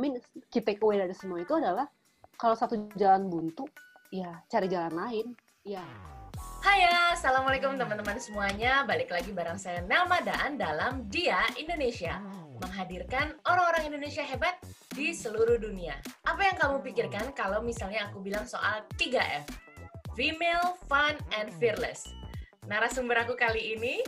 mean key takeaway dari semua itu adalah kalau satu jalan buntu, ya cari jalan lain. Ya. Hai ya, Assalamualaikum teman-teman semuanya. Balik lagi bareng saya Nelma Daan dalam Dia Indonesia. Menghadirkan orang-orang Indonesia hebat di seluruh dunia. Apa yang kamu pikirkan kalau misalnya aku bilang soal 3F? Female, Fun, and Fearless. Narasumber aku kali ini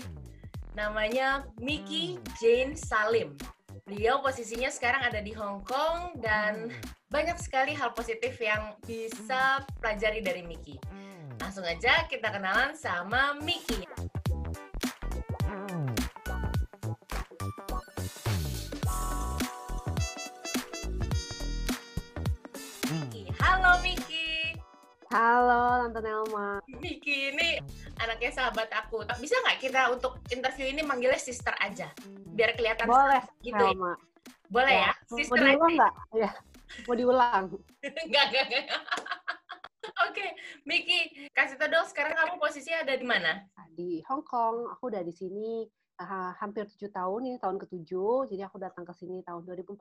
namanya Miki Jane Salim. Beliau posisinya sekarang ada di Hong Kong dan banyak sekali hal positif yang bisa pelajari dari Miki. Langsung aja kita kenalan sama Miki. Halo Tante Nelma. Miki ini anaknya sahabat aku. Bisa nggak kita untuk interview ini manggilnya sister aja? Biar kelihatan Boleh, gitu ya. Nelma. Boleh ya? Mau Sister diulang aja. nggak? Ya, mau diulang. Enggak, enggak, enggak. Oke, Miki, kasih tau dong sekarang kamu posisinya ada di mana? Di Hong Kong, aku udah di sini ah, hampir tujuh tahun ini tahun ketujuh. Jadi aku datang ke sini tahun 2014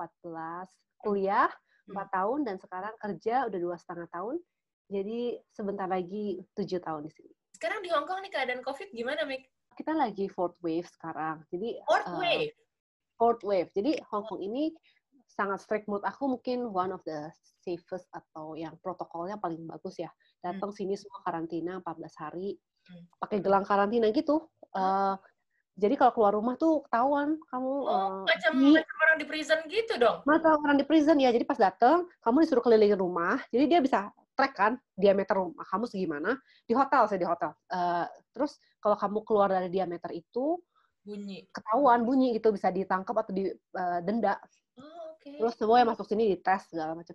kuliah empat tahun dan sekarang kerja udah dua setengah tahun. Jadi sebentar lagi tujuh tahun di sini. Sekarang di Hong Kong nih keadaan COVID gimana, Mik? Kita lagi fourth wave sekarang. Jadi Fourth eh, wave. fourth wave. Jadi Hong Kong ini sangat strict menurut aku mungkin one of the safest atau yang protokolnya paling bagus ya. Datang sini semua karantina 14 hari, Hmm. pakai gelang karantina gitu. Eh, jadi kalau keluar rumah tuh ketahuan kamu Oh, eh, macam di- macam orang di prison gitu dong. mata orang di prison ya. Jadi pas datang kamu disuruh kelilingin rumah. Jadi dia bisa track kan diameter rumah kamu segimana di hotel saya di hotel. Eh, terus kalau kamu keluar dari diameter itu Bunyi. ketahuan bunyi gitu bisa ditangkap atau didenda Oh, oke. Terus semua yang masuk sini dites segala macam.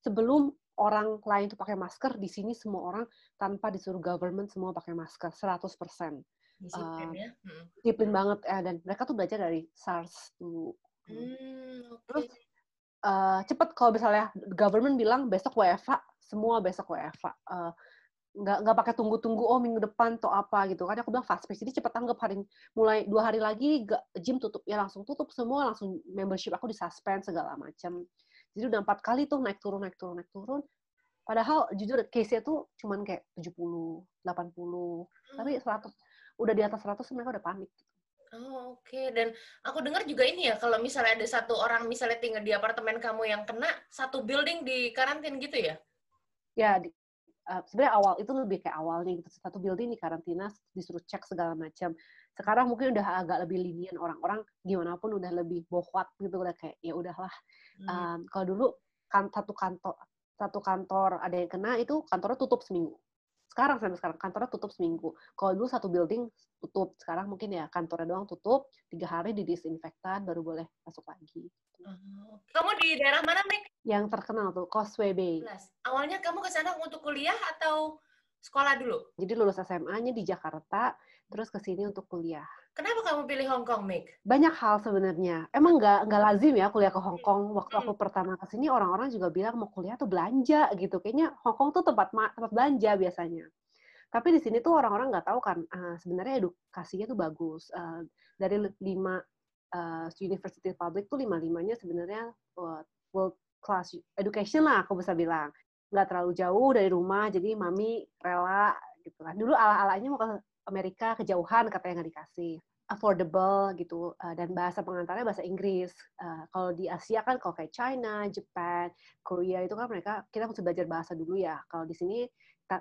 Sebelum orang lain tuh pakai masker, di sini semua orang tanpa disuruh government semua pakai masker 100%. Disiplin eh, ya. Hmm. Disiplin banget eh, dan mereka tuh belajar dari SARS dulu. Hmm, oke. Terus eh, cepet kalau misalnya government bilang besok WFA, semua besok WFA. Eh, nggak nggak pakai tunggu-tunggu oh minggu depan atau apa gitu kan. Aku bilang fast pace jadi cepet tanggap hari mulai dua hari lagi gak, gym tutup ya langsung tutup semua langsung membership aku di suspend segala macam jadi udah empat kali tuh naik turun naik turun naik turun. Padahal jujur case-nya tuh cuman kayak 70 80 tapi 100 udah di atas 100 mereka udah panik Oh, oke. Dan aku dengar juga ini ya, kalau misalnya ada satu orang misalnya tinggal di apartemen kamu yang kena, satu building di karantin gitu ya? ya di, uh, sebenarnya awal itu lebih kayak awalnya gitu satu building di karantina disuruh cek segala macam sekarang mungkin udah agak lebih linian orang-orang gimana pun udah lebih bohwat gitu udah kayak ya udahlah Hmm. Um, kalau dulu kan satu kantor satu kantor ada yang kena itu kantornya tutup seminggu sekarang sampai sekarang. Kantornya tutup seminggu. Kalau dulu satu building tutup. Sekarang mungkin ya kantornya doang tutup. Tiga hari didisinfektan baru boleh masuk lagi. Oke. Kamu di daerah mana, Mik? yang terkenal tuh Causeway Bay. Awalnya kamu ke sana untuk kuliah atau sekolah dulu? jadi lulus SMA-nya di Jakarta terus ke sini untuk kuliah Kenapa kamu pilih Hong Kong, Mik? banyak hal sebenarnya. Emang nggak nggak lazim ya kuliah ke Hong Kong. Waktu aku pertama ke sini orang-orang juga bilang mau kuliah tuh belanja gitu. Kayaknya Hong Kong tuh tempat tempat belanja biasanya. Tapi di sini tuh orang-orang nggak tahu kan ah, sebenarnya edukasinya tuh bagus. Ah, dari li- lima ah, university public tuh lima limanya sebenarnya uh, world class education lah aku bisa bilang. Nggak terlalu jauh dari rumah jadi mami rela gitu kan. Dulu ala-alanya mau ke Amerika kejauhan katanya nggak dikasih affordable gitu uh, dan bahasa pengantarnya bahasa Inggris. Uh, kalau di Asia kan kalau kayak China, Japan, Korea itu kan mereka kita mesti belajar bahasa dulu ya. Kalau di sini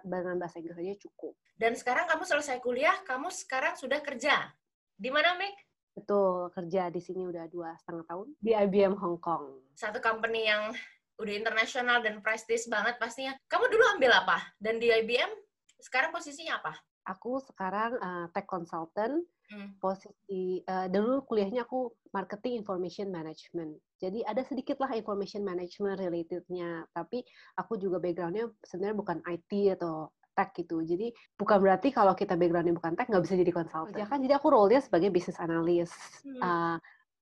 dengan bahasa Inggris aja cukup. Dan sekarang kamu selesai kuliah, kamu sekarang sudah kerja. Di mana, Mik? Betul kerja di sini udah dua setengah tahun di IBM Hong Kong. Satu company yang udah internasional dan prestis banget pastinya. Kamu dulu ambil apa? Dan di IBM, sekarang posisinya apa? Aku sekarang uh, tech consultant. Hmm. Posisi uh, dulu kuliahnya aku marketing information management. Jadi ada sedikit lah information management relatednya. Tapi aku juga backgroundnya sebenarnya bukan IT atau tech gitu. Jadi bukan berarti kalau kita backgroundnya bukan tech nggak bisa jadi konsultan. Ya kan, jadi aku role-nya sebagai business analyst. Hmm. Uh,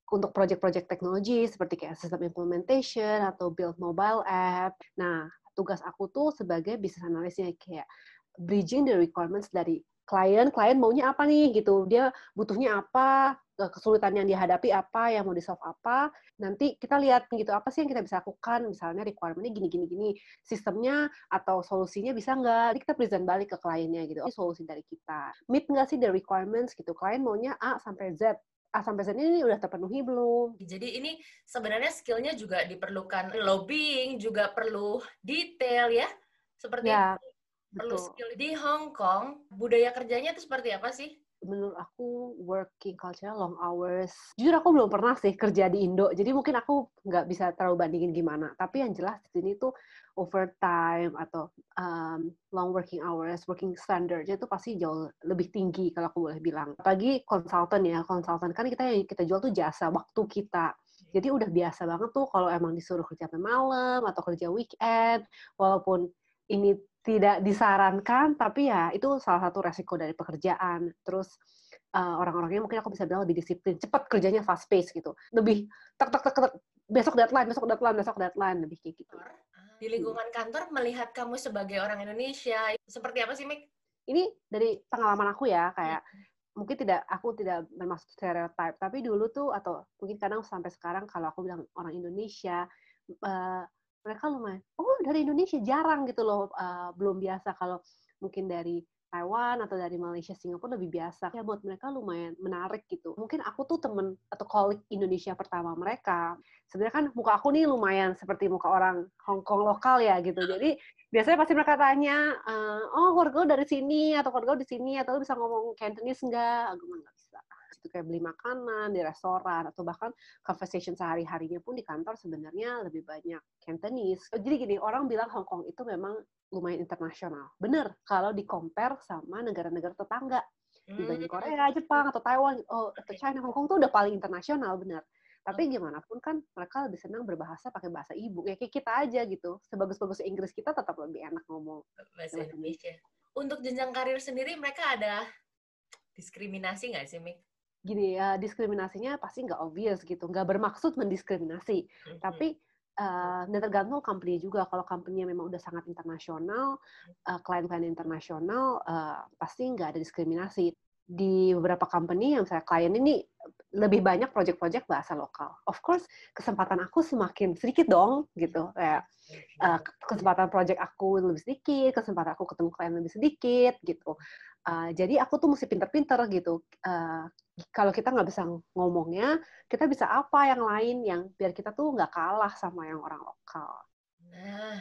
untuk project-project teknologi seperti kayak system implementation atau build mobile app. Nah, tugas aku tuh sebagai business analystnya kayak bridging the requirements dari klien, klien maunya apa nih gitu, dia butuhnya apa, kesulitan yang dihadapi apa, yang mau di solve apa. Nanti kita lihat gitu apa sih yang kita bisa lakukan. Misalnya requirement-nya gini gini gini, sistemnya atau solusinya bisa nggak? Jadi kita present balik ke kliennya gitu. Ini solusi dari kita. Meet nggak sih the requirements gitu. Klien maunya A sampai Z. A sampai Z ini udah terpenuhi belum? Jadi ini sebenarnya skillnya juga diperlukan lobbying, juga perlu detail ya, seperti ya, itu. Perlu skill di Hong Kong. Budaya kerjanya itu seperti apa sih? menurut aku working culture long hours. Jujur aku belum pernah sih kerja di Indo, jadi mungkin aku nggak bisa terlalu bandingin gimana. Tapi yang jelas di sini tuh overtime atau um, long working hours, working standard itu pasti jauh lebih tinggi kalau aku boleh bilang. Apalagi konsultan ya, konsultan kan kita yang kita jual tuh jasa waktu kita. Jadi udah biasa banget tuh kalau emang disuruh kerja malam atau kerja weekend, walaupun ini tidak disarankan, tapi ya itu salah satu resiko dari pekerjaan. Terus uh, orang-orangnya mungkin aku bisa bilang lebih disiplin, cepat kerjanya fast pace gitu, lebih tek tek tek tek besok deadline, besok deadline, besok deadline, lebih kayak gitu. Di lingkungan kantor melihat kamu sebagai orang Indonesia seperti apa sih, Mik? Ini dari pengalaman aku ya, kayak hmm. mungkin tidak aku tidak bermaksud stereotip, tapi dulu tuh atau mungkin kadang sampai sekarang kalau aku bilang orang Indonesia uh, mereka lumayan oh dari Indonesia jarang gitu loh uh, belum biasa kalau mungkin dari Taiwan atau dari Malaysia, Singapura lebih biasa. Ya buat mereka lumayan menarik gitu. Mungkin aku tuh temen atau kolik Indonesia pertama mereka. Sebenarnya kan muka aku nih lumayan seperti muka orang Hong Kong lokal ya gitu. Jadi biasanya pasti mereka tanya, uh, oh keluarga dari sini atau keluarga di sini atau bisa ngomong Cantonese enggak? Aku nggak bisa itu kayak beli makanan di restoran atau bahkan conversation sehari-harinya pun di kantor sebenarnya lebih banyak Cantonese. Jadi gini, orang bilang Hong Kong itu memang lumayan internasional. Bener, kalau di compare sama negara-negara tetangga. Dibanding hmm. Korea, Jepang, atau Taiwan, oh, atau China, Hong Kong tuh udah paling internasional, bener. Tapi gimana pun kan mereka lebih senang berbahasa pakai bahasa ibu. Ya kayak kita aja gitu. Sebagus-bagus Inggris kita tetap lebih enak ngomong bahasa Indonesia. Untuk jenjang karir sendiri mereka ada diskriminasi nggak sih, Mik? Gini ya diskriminasinya pasti nggak obvious gitu nggak bermaksud mendiskriminasi. Mm-hmm. tapi uh, dan tergantung company juga. Kalau company memang udah sangat internasional uh, klien-klien internasional uh, pasti nggak ada diskriminasi. Di beberapa company yang saya klien ini lebih banyak project-project bahasa lokal. Of course, kesempatan aku semakin sedikit dong, gitu. Kayak uh, kesempatan project aku lebih sedikit, kesempatan aku ketemu klien lebih sedikit, gitu. Uh, jadi aku tuh mesti pinter-pinter gitu. Uh, kalau kita nggak bisa ngomongnya, kita bisa apa yang lain yang biar kita tuh nggak kalah sama yang orang lokal. Nah,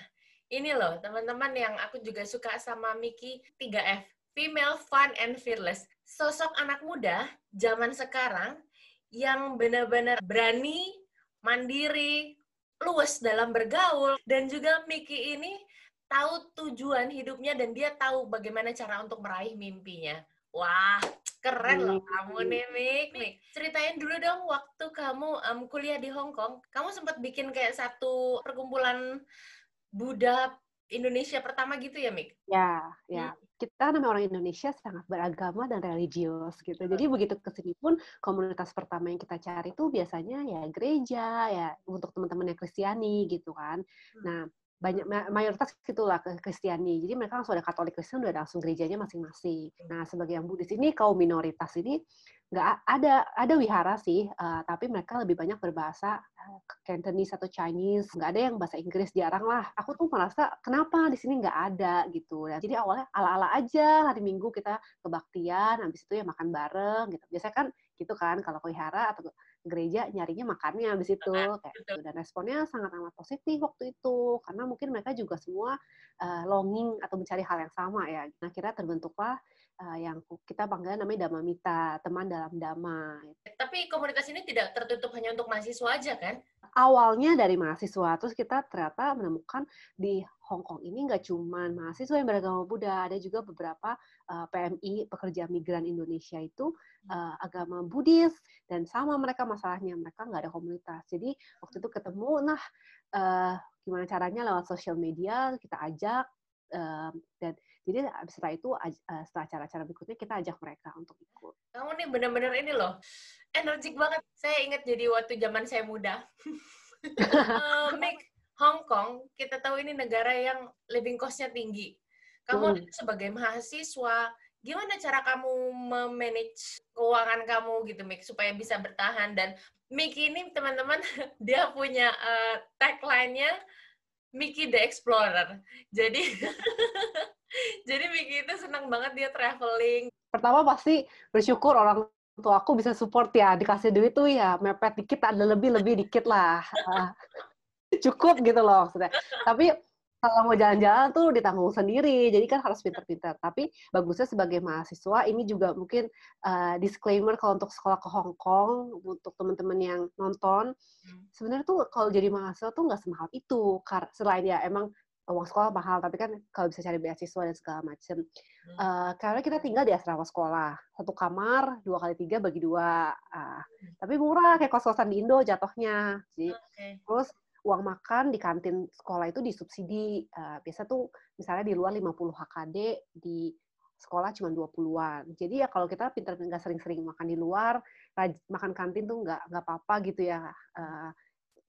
ini loh teman-teman yang aku juga suka sama Miki 3F, female, fun, and fearless. Sosok anak muda zaman sekarang yang benar-benar berani, mandiri, luas dalam bergaul, dan juga Miki ini tahu tujuan hidupnya dan dia tahu bagaimana cara untuk meraih mimpinya. Wah, keren loh kamu nih, Mik. Mik, ceritain dulu dong waktu kamu um, kuliah di Hong Kong, kamu sempat bikin kayak satu perkumpulan Buddha Indonesia pertama gitu ya, Mik? Ya, ya. Hmm. Kita namanya orang Indonesia sangat beragama dan religius gitu. Jadi begitu ke sini pun komunitas pertama yang kita cari itu biasanya ya gereja ya untuk teman-teman yang Kristiani gitu kan. Hmm. Nah, banyak mayoritas gitulah ke Kristiani. Jadi mereka langsung ada Katolik Kristen udah langsung gerejanya masing-masing. Nah, sebagai yang Buddhis ini kaum minoritas ini nggak ada ada wihara sih, uh, tapi mereka lebih banyak berbahasa uh, Cantonese atau Chinese. Nggak ada yang bahasa Inggris jarang lah. Aku tuh merasa kenapa di sini nggak ada gitu. Ya, jadi awalnya ala-ala aja hari Minggu kita kebaktian, habis itu ya makan bareng gitu. Biasanya kan gitu kan kalau wihara atau gereja nyarinya makannya habis itu kayak gitu. dan responnya sangat amat positif waktu itu karena mungkin mereka juga semua uh, longing atau mencari hal yang sama ya nah kira terbentuklah uh, yang kita panggil namanya Mita teman dalam Dama. Tapi komunitas ini tidak tertutup hanya untuk mahasiswa aja kan? Awalnya dari mahasiswa, terus kita ternyata menemukan di Hong Kong ini nggak cuma mahasiswa yang beragama Buddha, ada juga beberapa uh, eh, PMI pekerja migran Indonesia itu uh, agama Buddhis dan sama mereka masalahnya mereka nggak ada komunitas. Jadi waktu itu ketemu, nah uh, gimana caranya lewat sosial media kita ajak uh, dan jadi setelah itu setelah acara-acara berikutnya kita ajak mereka untuk ikut. Kamu nih benar-benar ini loh energik banget. Saya ingat jadi waktu zaman saya muda. uh, Mick, Hong Kong, kita tahu ini negara yang living cost-nya tinggi. Kamu hmm. sebagai mahasiswa, gimana cara kamu memanage keuangan kamu gitu Mik supaya bisa bertahan dan Miki ini teman-teman dia punya uh, tagline-nya Mickey the Explorer. Jadi jadi Miki itu senang banget dia traveling. Pertama pasti bersyukur orang tua aku bisa support ya dikasih duit tuh ya mepet dikit ada lebih lebih dikit lah cukup gitu loh maksudnya tapi kalau mau jalan-jalan tuh ditanggung sendiri, jadi kan harus pinter-pinter. Tapi bagusnya sebagai mahasiswa, ini juga mungkin uh, disclaimer kalau untuk sekolah ke Hong Kong, untuk teman-teman yang nonton, hmm. sebenarnya tuh kalau jadi mahasiswa tuh nggak semahal itu. Selain ya emang uang sekolah mahal, tapi kan kalau bisa cari beasiswa dan segala macam. Hmm. Uh, karena kita tinggal di asrama sekolah, satu kamar, dua kali tiga bagi dua. Uh. Tapi murah, kayak kos-kosan di Indo jatuhnya. Jadi, okay. Terus uang makan di kantin sekolah itu disubsidi. Uh, biasa tuh misalnya di luar 50 HKD, di sekolah cuma 20-an. Jadi ya kalau kita pintar nggak sering-sering makan di luar, makan kantin tuh nggak nggak apa-apa gitu ya. Uh,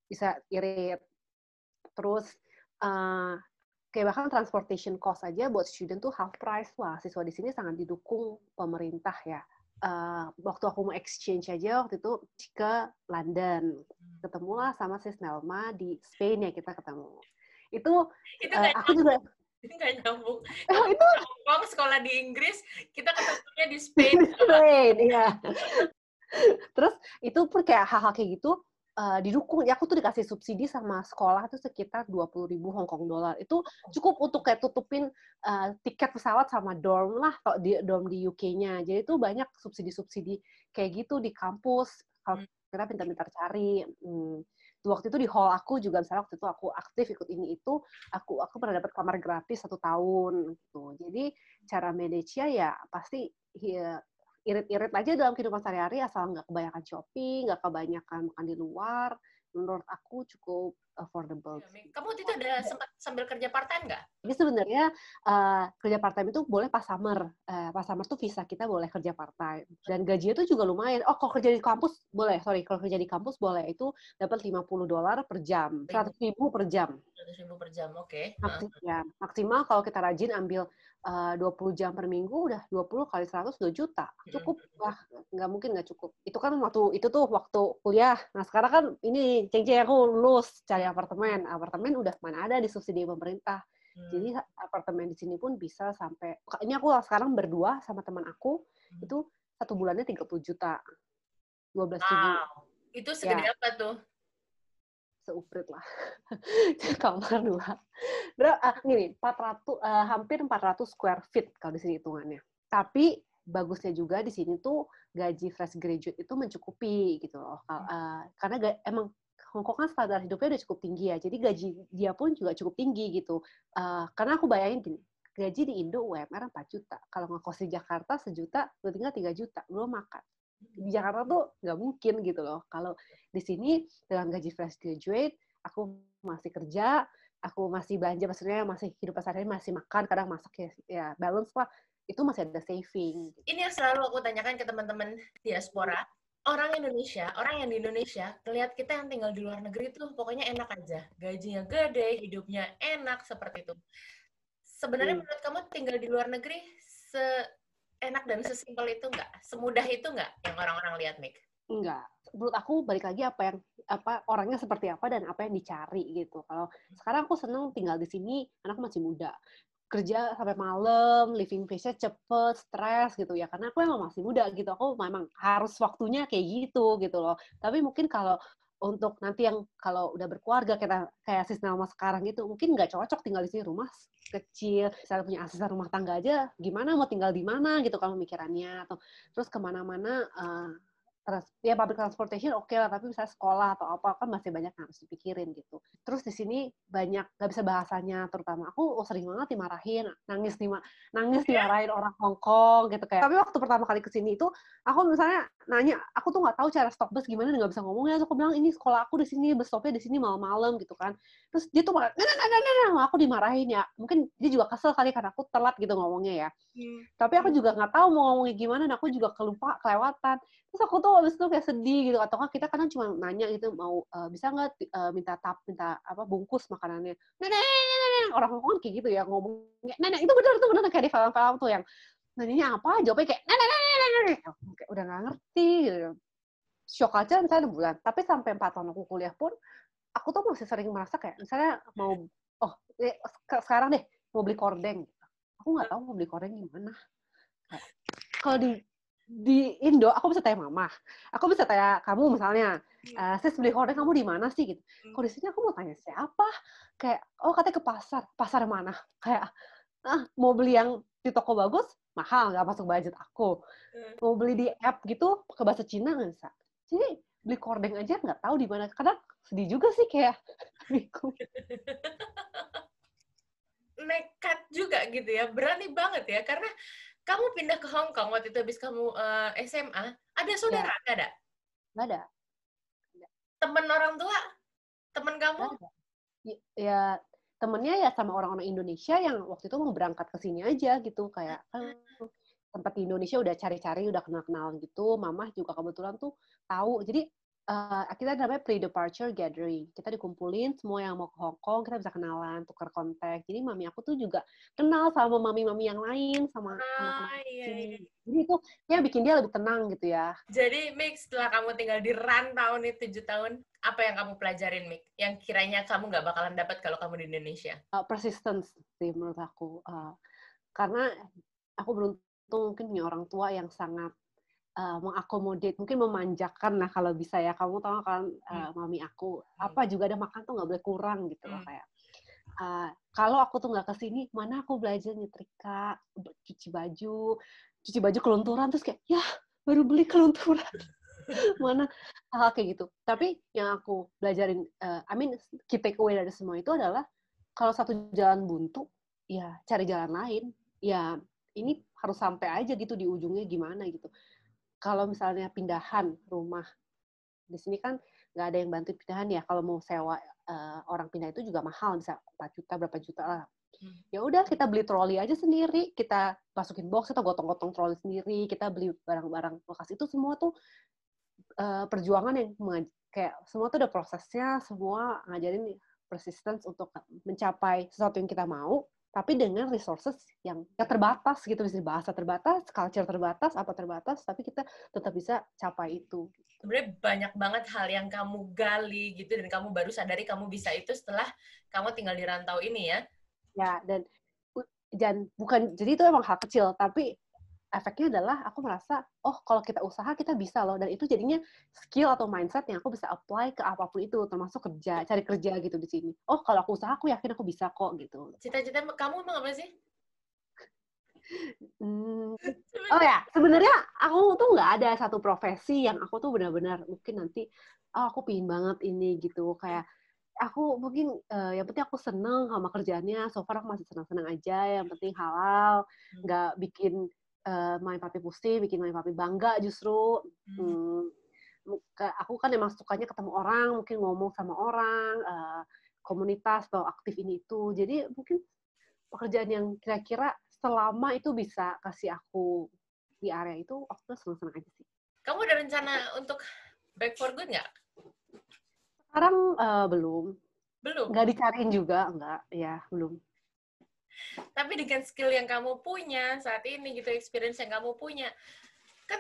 bisa irit. Terus uh, kayak bahkan transportation cost aja buat student tuh half price. Wah, siswa di sini sangat didukung pemerintah ya uh, waktu aku mau exchange aja waktu itu ke London. Hmm. ketemulah sama sis Nelma di Spain ya kita ketemu. Itu, itu uh, aku juga nggak nyambung. Oh, itu Hong sekolah di Inggris kita ketemunya di Spain. Di Spain iya. Terus itu pun kayak hal-hal kayak gitu uh, didukung. Ya aku tuh dikasih subsidi sama sekolah itu sekitar 20 ribu Hong Kong dolar itu cukup untuk kayak tutupin uh, tiket pesawat sama dorm lah kalau di dorm di UK-nya jadi itu banyak subsidi-subsidi kayak gitu di kampus. Kalau hmm. kita pintar-pintar cari hmm. waktu itu di hall aku juga misalnya waktu itu aku aktif ikut ini itu aku aku pernah dapat kamar gratis satu tahun gitu. Jadi cara manage ya pasti ya, irit-irit aja dalam kehidupan sehari-hari asal nggak kebanyakan shopping, nggak kebanyakan makan di luar. Menurut aku cukup affordable. Ya, Kamu itu ada sempat sambil kerja part time nggak? Jadi sebenarnya uh, kerja part time itu boleh pas summer. Uh, pas summer tuh visa kita boleh kerja part time dan gajinya tuh juga lumayan. Oh, kalau kerja di kampus boleh. Sorry, kalau kerja di kampus boleh itu dapat 50 dolar per jam, 100 ribu per jam. 100 ribu per jam, oke. Okay. Maksimal, ya. maksimal kalau kita rajin ambil uh, 20 jam per minggu udah 20 kali 100 2 juta. Cukup lah, nggak mungkin nggak cukup. Itu kan waktu itu tuh waktu kuliah. Nah sekarang kan ini ceng-ceng aku lulus cari apartemen. Apartemen udah mana ada di subsidi pemerintah. Hmm. Jadi apartemen di sini pun bisa sampai ini aku sekarang berdua sama teman aku hmm. itu satu bulannya 30 juta. 12 ribu. Wow. Itu segede ya. apa tuh? Seuprit lah. Kamar dua. Berapa? Ah, gini, 400, uh, eh, hampir 400 square feet kalau di sini hitungannya. Tapi bagusnya juga di sini tuh gaji fresh graduate itu mencukupi gitu loh. Uh, karena emang Hongkong kan standar hidupnya udah cukup tinggi ya, jadi gaji dia pun juga cukup tinggi gitu. Uh, karena aku bayangin gini, gaji di Indo UMR 4 juta. Kalau ngekos di Jakarta sejuta, lu tinggal 3 juta, belum makan. Di Jakarta tuh nggak mungkin gitu loh. Kalau di sini dengan gaji fresh graduate, aku masih kerja, aku masih belanja, maksudnya masih hidup sehari masih makan, kadang masak ya, ya balance lah. Itu masih ada saving. Ini yang selalu aku tanyakan ke teman-teman diaspora orang Indonesia, orang yang di Indonesia, lihat kita yang tinggal di luar negeri tuh pokoknya enak aja. Gajinya gede, hidupnya enak, seperti itu. Sebenarnya hmm. menurut kamu tinggal di luar negeri seenak dan sesimpel itu nggak? Semudah itu nggak yang orang-orang lihat, Mik? Enggak. Menurut aku balik lagi apa yang apa orangnya seperti apa dan apa yang dicari gitu. Kalau sekarang aku seneng tinggal di sini, anakku masih muda kerja sampai malam, living pace-nya cepet, stres gitu ya. Karena aku emang masih muda gitu. Aku memang harus waktunya kayak gitu gitu loh. Tapi mungkin kalau untuk nanti yang kalau udah berkeluarga kita kayak sis nama sekarang gitu mungkin nggak cocok tinggal di sini rumah kecil saya punya asisten rumah tangga aja gimana mau tinggal di mana gitu kalau mikirannya atau terus ke mana-mana uh, ya public transportation oke okay lah tapi misalnya sekolah atau apa kan masih banyak yang harus dipikirin gitu. Terus di sini banyak nggak bisa bahasanya terutama aku oh, sering banget dimarahin nangis nih nangis iya. dimarahin orang Hong Kong gitu kayak. Tapi waktu pertama kali ke sini itu aku misalnya nanya aku tuh nggak tahu cara stop bus gimana nggak bisa ngomongnya. Aku bilang ini sekolah aku di sini bus stopnya di sini malam-malam gitu kan. Terus dia tuh malah nah, nah, nah, nah, nah, aku dimarahin ya. Mungkin dia juga kesel kali karena aku telat gitu ngomongnya ya. Hmm. tapi aku juga nggak tahu mau ngomongnya gimana dan aku juga kelupa kelewatan terus aku tuh habis itu kayak sedih gitu atau kan kita kadang cuma nanya gitu mau uh, bisa nggak uh, minta tap minta apa bungkus makanannya? Nenek nenek orang ngomong kayak gitu ya ngomongnya nenek itu benar itu benar kayak di film-film tuh yang nanyanya apa? Jawabnya kayak nah, nah. kayak udah nggak ngerti gitu. shock aja misalnya bulan. Tapi sampai empat tahun aku kuliah pun aku tuh masih sering merasa kayak misalnya mau oh eh, sekarang deh mau beli kordeng. Aku nggak tahu mau beli kordeng gimana kalau di di Indo aku bisa tanya mama. Aku bisa tanya kamu misalnya uh, sis beli kordeng kamu di mana sih? Gitu. Kalau di sini aku mau tanya siapa? Kayak oh katanya ke pasar. Pasar mana? Kayak ah mau beli yang di toko bagus? Mahal nggak masuk budget aku. Mau beli di app gitu ke bahasa Cina nggak bisa? Jadi beli kordeng aja nggak tahu di mana. Kadang sedih juga sih kayak nekat juga gitu ya berani banget ya. Karena kamu pindah ke Hong Kong waktu itu habis kamu uh, eh, SMA ada saudara ya. ada nggak ada. Teman orang tua? Teman kamu? Ya temennya ya sama orang-orang Indonesia yang waktu itu mau berangkat ke sini aja gitu. Kayak kan tempat di Indonesia udah cari-cari udah kenal-kenalan gitu. Mama juga kebetulan tuh tahu. Jadi uh, kita namanya pre-departure gathering. Kita dikumpulin semua yang mau ke Hong Kong, kita bisa kenalan, tukar kontak. Jadi mami aku tuh juga kenal sama mami-mami yang lain, sama ah, anak-anak iya, iya. Jadi itu ya bikin dia lebih tenang gitu ya. Jadi Mik, setelah kamu tinggal di rantau nih tujuh tahun, apa yang kamu pelajarin Mik? Yang kiranya kamu nggak bakalan dapat kalau kamu di Indonesia? Uh, persistence sih menurut aku. Uh, karena aku beruntung mungkin punya orang tua yang sangat uh, mengakomodir, mungkin memanjakan lah kalau bisa ya. Kamu tahu kan uh, mami aku hmm. apa juga ada makan tuh nggak boleh kurang gitu loh hmm. kayak. Uh, kalau aku tuh nggak ke sini, mana aku belajar nyetrika, cuci baju, cuci baju kelunturan terus kayak ya baru beli kelunturan. mana hal kayak gitu. Tapi yang aku belajarin, uh, I mean key takeaway dari semua itu adalah kalau satu jalan buntu, ya cari jalan lain. Ya ini harus sampai aja gitu di ujungnya gimana gitu kalau misalnya pindahan rumah di sini kan nggak ada yang bantu pindahan ya. Kalau mau sewa uh, orang pindah itu juga mahal bisa 4 juta berapa juta lah. Hmm. ya udah kita beli troli aja sendiri. Kita masukin box atau gotong-gotong troli sendiri. Kita beli barang-barang bekas itu semua tuh uh, perjuangan yang kayak semua tuh udah prosesnya. Semua ngajarin persistence untuk mencapai sesuatu yang kita mau tapi dengan resources yang ya terbatas gitu misalnya bahasa terbatas, culture terbatas, apa terbatas, tapi kita tetap bisa capai itu. Sebenarnya banyak banget hal yang kamu gali gitu dan kamu baru sadari kamu bisa itu setelah kamu tinggal di rantau ini ya. Ya dan dan bukan jadi itu emang hal kecil tapi efeknya adalah aku merasa oh kalau kita usaha kita bisa loh. Dan itu jadinya skill atau mindset yang aku bisa apply ke apa pun itu termasuk kerja cari kerja gitu di sini. Oh kalau aku usaha aku yakin aku bisa kok gitu. Cita-cita kamu emang apa sih? Hmm, oh ya sebenarnya aku tuh nggak ada satu profesi yang aku tuh benar-benar mungkin nanti oh aku pingin banget ini gitu. Kayak aku mungkin uh, yang penting aku seneng sama kerjaannya. So far aku masih senang-senang aja yang penting halal. Hmm. nggak bikin uh, main papi pusing, bikin main papi bangga justru. Hmm. Hmm, aku kan emang sukanya ketemu orang, mungkin ngomong sama orang, uh, komunitas atau aktif ini itu. Jadi mungkin pekerjaan yang kira-kira selama itu bisa kasih aku di area itu, aku senang-senang aja sih. Kamu ada rencana untuk back for good nggak? Sekarang uh, belum. Belum? Nggak dicariin juga, nggak. Ya, belum. Tapi dengan skill yang kamu punya saat ini gitu, experience yang kamu punya, kan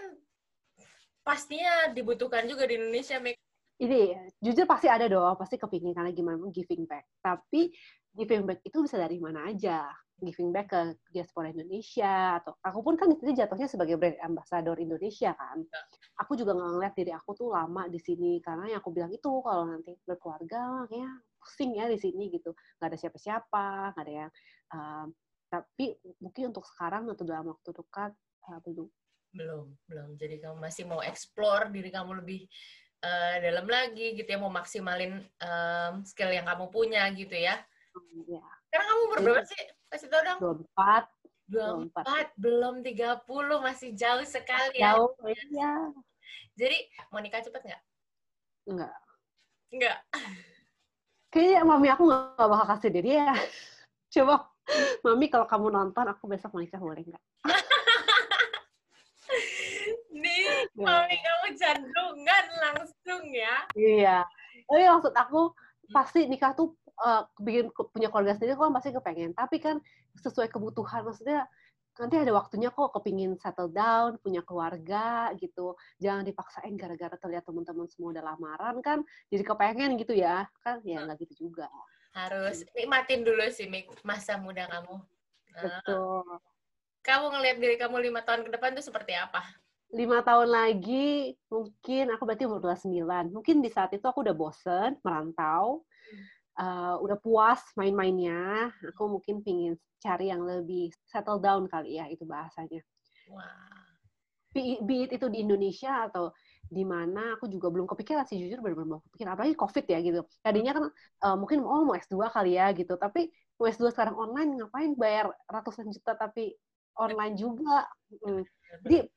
pastinya dibutuhkan juga di Indonesia, Mik. Ini jujur pasti ada dong, pasti kepingin karena gimana pun giving back. Tapi giving back itu bisa dari mana aja. Giving back ke diaspora Indonesia atau aku pun kan itu jatuhnya sebagai brand ambassador Indonesia kan. Ya. Aku juga ngeliat diri aku tuh lama di sini karena yang aku bilang itu kalau nanti berkeluarga ya pusing ya di sini gitu. Nggak ada siapa-siapa, nggak ada yang Uh, tapi mungkin untuk sekarang atau dalam waktu dekat uh, belum. Belum, belum. Jadi kamu masih mau explore diri kamu lebih uh, dalam lagi gitu ya, mau maksimalin um, skill yang kamu punya gitu ya. Hmm, ya. Sekarang kamu berapa sih? Kasih tau dong. 24. 24, belum 30, masih jauh sekali ya. Jauh, ya. Jadi, mau nikah cepet nggak? Enggak. Enggak. Kayaknya mami aku nggak bakal kasih dia. ya. Coba Mami kalau kamu nonton, aku besok mau nikah boleh nggak? Nih, Mami kamu jandungan langsung ya. Iya. Tapi maksud aku, pasti nikah tuh uh, bikin punya keluarga sendiri kan pasti kepengen. Tapi kan sesuai kebutuhan, maksudnya nanti ada waktunya kok kepingin settle down, punya keluarga gitu. Jangan dipaksain gara-gara terlihat teman-teman semua udah lamaran kan, jadi kepengen gitu ya. Kan ya nggak gitu juga. Harus nikmatin dulu sih Mik, masa muda kamu. Nah, Betul. Kamu ngelihat diri kamu lima tahun ke depan tuh seperti apa? Lima tahun lagi mungkin aku berarti umur 29. Mungkin di saat itu aku udah bosen merantau, uh, udah puas main-mainnya. Aku mungkin pingin cari yang lebih settle down kali ya itu bahasanya. Wah. Be, be it itu di Indonesia atau di mana aku juga belum kepikiran sih jujur benar-benar belum kepikiran apalagi covid ya gitu tadinya kan uh, mungkin oh mau S2 kali ya gitu tapi mau S2 sekarang online ngapain bayar ratusan juta tapi online juga hmm. jadi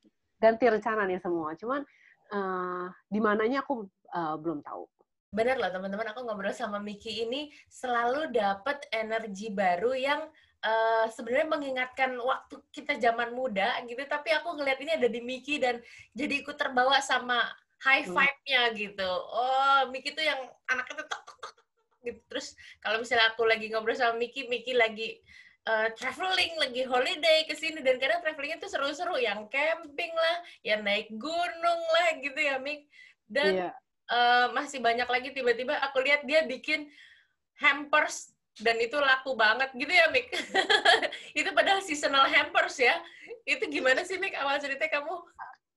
ganti rencana nih semua. Cuman uh, di mananya aku uh, belum tahu. Benar loh teman-teman, aku ngobrol sama Miki ini selalu dapat energi baru yang uh, sebenarnya mengingatkan waktu kita zaman muda gitu. Tapi aku ngelihat ini ada di Miki dan jadi ikut terbawa sama high hmm. five-nya gitu. Oh, Miki tuh yang anaknya tuh gitu. Terus kalau misalnya aku lagi ngobrol sama Miki, Miki lagi uh, traveling lagi holiday ke sini dan kadang travelingnya tuh seru-seru yang camping lah, yang naik gunung lah gitu ya Mik. Dan yeah. Iya. uh, masih banyak lagi tiba-tiba aku lihat dia bikin hampers dan itu laku banget gitu ya Mik. itu padahal seasonal hampers ya. Itu gimana sih Mik awal cerita kamu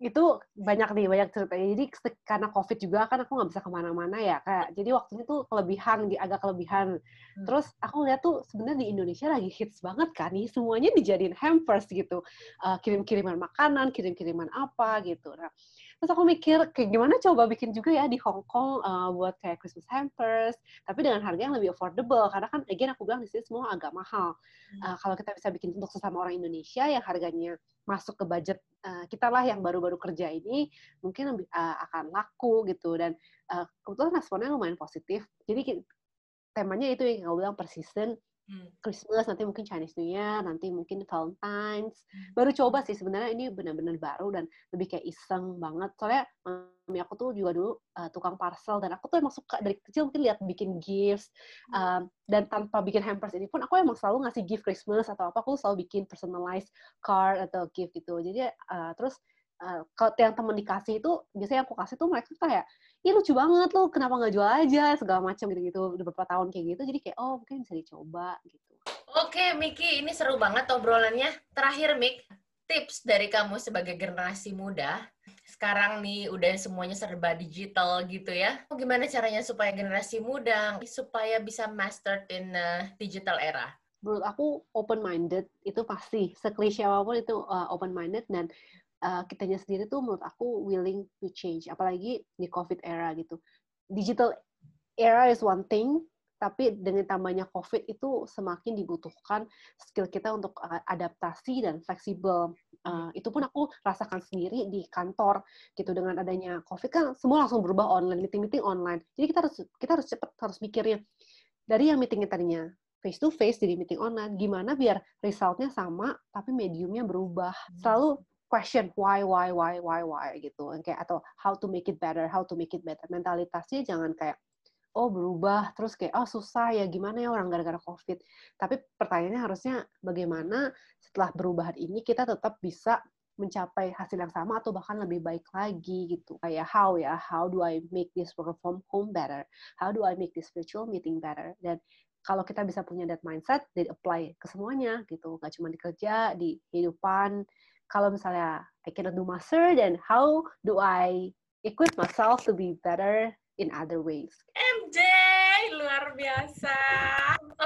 itu banyak nih banyak cerita jadi karena covid juga kan aku nggak bisa ke mana-mana ya kayak jadi waktu itu kelebihan agak kelebihan. Hmm. terus aku lihat tuh sebenarnya di Indonesia lagi hits banget kan nih. Semuanya dijadiin hampers gitu. Uh, kirim-kiriman makanan kirim-kiriman apa gitu. Nah terus aku mikir kayak gimana coba bikin juga ya di Hong Kong uh, buat kayak Christmas hampers tapi dengan harga yang lebih affordable. Karena kan again aku bilang di sini semua agak mahal. Uh, kalau kita bisa bikin untuk sesama orang Indonesia yang harganya masuk ke budget uh, kita lah yang baru-baru kerja ini mungkin lebih, uh, akan laku gitu. Dan uh, kebetulan responnya lumayan positif. Jadi temanya itu yang aku bilang persistent Hmm. Christmas, nanti mungkin Chinese New Year, nanti mungkin Valentine's. Hmm. Baru coba sih sebenarnya ini benar-benar baru dan lebih kayak iseng banget. Soalnya mami aku tuh juga dulu uh, tukang parcel dan aku tuh emang suka dari kecil mungkin lihat bikin gifts um, dan tanpa bikin hampers ini pun aku emang selalu ngasih gift Christmas atau apa aku selalu bikin personalized card atau gift gitu. Jadi uh, terus uh, kalau yang temen dikasih itu biasanya aku kasih tuh mereka kayak ih lucu banget lo kenapa nggak jual aja? segala macam gitu-gitu udah beberapa tahun kayak gitu jadi kayak oh mungkin bisa dicoba gitu. Oke Miki ini seru banget obrolannya. Terakhir Mik tips dari kamu sebagai generasi muda sekarang nih udah semuanya serba digital gitu ya. Gimana caranya supaya generasi muda supaya bisa master in uh, digital era? Menurut aku open minded itu pasti seklise apa pun itu uh, open minded dan uh, kitanya sendiri tuh menurut aku willing to change apalagi di covid era gitu. Digital era is one thing tapi dengan tambahnya covid itu semakin dibutuhkan skill kita untuk adaptasi dan fleksibel. Uh, itu pun aku rasakan sendiri di kantor gitu. Dengan adanya covid kan semua langsung berubah online meeting meeting online. Jadi kita harus kita harus cepat harus mikirnya dari yang meetingnya tadinya face to face jadi meeting online gimana biar resultnya sama tapi mediumnya berubah. Selalu question why why why why why gitu. Kayak atau how to make it better how to make it better. Mentalitasnya jangan kayak oh berubah terus kayak oh susah ya gimana ya orang gara-gara covid. Tapi pertanyaannya harusnya bagaimana setelah perubahan ini kita tetap bisa mencapai hasil yang sama atau bahkan lebih baik lagi gitu. Kayak how ya how do I make this work from home better? How do I make this virtual meeting better? Dan kalau kita bisa punya that mindset, jadi apply ke semuanya gitu, nggak cuma di kerja, di kehidupan, kalau misalnya I cannot do master, then how do I equip myself to be better in other ways? MJ, luar biasa.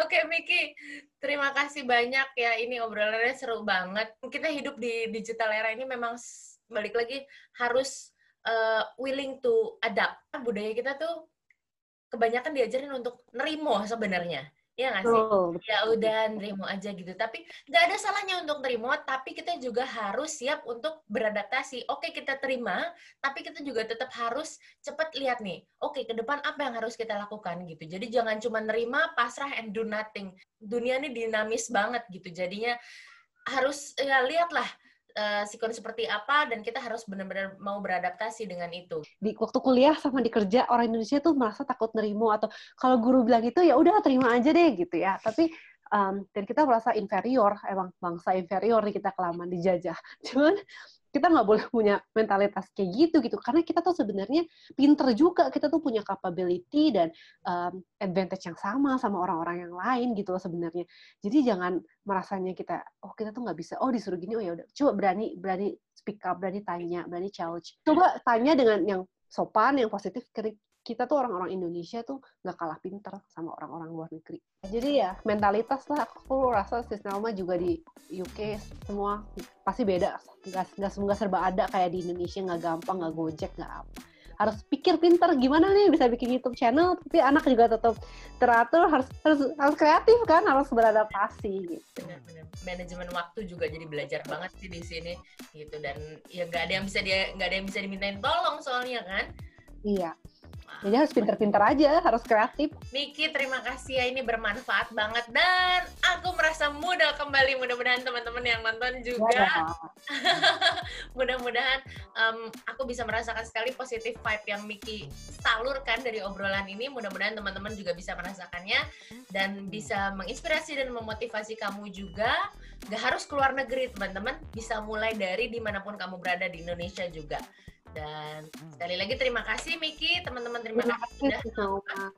Oke, okay, Miki, terima kasih banyak ya. Ini obrolannya seru banget. Kita hidup di digital era ini memang balik lagi harus uh, willing to adapt. Budaya kita tuh kebanyakan diajarin untuk nerimo sebenarnya. Iya nggak sih? Oh, ya udah nerimo aja gitu. Tapi nggak ada salahnya untuk nerimo, tapi kita juga harus siap untuk beradaptasi. Oke, kita terima, tapi kita juga tetap harus cepat lihat nih. Oke, ke depan apa yang harus kita lakukan gitu. Jadi jangan cuma nerima, pasrah and do nothing. Dunia ini dinamis banget gitu. Jadinya harus ya lihatlah uh, sikon seperti apa dan kita harus benar-benar mau beradaptasi dengan itu. Di waktu kuliah sama di kerja orang Indonesia tuh merasa takut nerimo atau kalau guru bilang itu ya udah terima aja deh gitu ya. Tapi um, dan kita merasa inferior, emang bangsa inferior nih kita kelamaan dijajah. Cuman kita nggak boleh punya mentalitas kayak gitu gitu. Karena kita tuh sebenarnya pinter juga. Kita tuh punya capability dan um, advantage yang sama sama orang-orang yang lain gitu loh sebenarnya. Jadi jangan merasanya kita oh kita tuh nggak bisa. Oh disuruh gini oh ya udah. Coba berani berani speak up berani tanya berani challenge. Coba tanya dengan yang sopan yang positif kita tuh orang-orang Indonesia tuh nggak kalah pinter sama orang-orang luar negeri. Jadi ya mentalitas lah, aku rasa sistemnya juga di UK semua pasti beda. Nggak, nggak serba ada kayak di Indonesia, nggak gampang, nggak gojek, nggak apa. Harus pikir pinter gimana nih bisa bikin YouTube channel, tapi anak juga tetap teratur, harus harus, harus kreatif kan, harus beradaptasi gitu. Benar-benar. Manajemen waktu juga jadi belajar banget sih di sini gitu dan ya nggak ada yang bisa dia nggak ada yang bisa dimintain tolong soalnya kan. Iya. Jadi harus pinter-pinter aja, harus kreatif. Miki, terima kasih ya. Ini bermanfaat banget. Dan aku merasa muda kembali. Mudah-mudahan teman-teman yang nonton juga. Mudah-mudahan um, aku bisa merasakan sekali positif vibe yang Miki salurkan dari obrolan ini. Mudah-mudahan teman-teman juga bisa merasakannya. Dan bisa menginspirasi dan memotivasi kamu juga. Gak harus keluar negeri, teman-teman. Bisa mulai dari di mana pun kamu berada di Indonesia juga. Dan sekali lagi terima kasih Miki, teman-teman terima, terima kasih sudah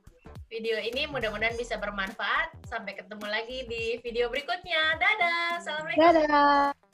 video ini. Mudah-mudahan bisa bermanfaat. Sampai ketemu lagi di video berikutnya. Dadah. Assalamualaikum. Dadah.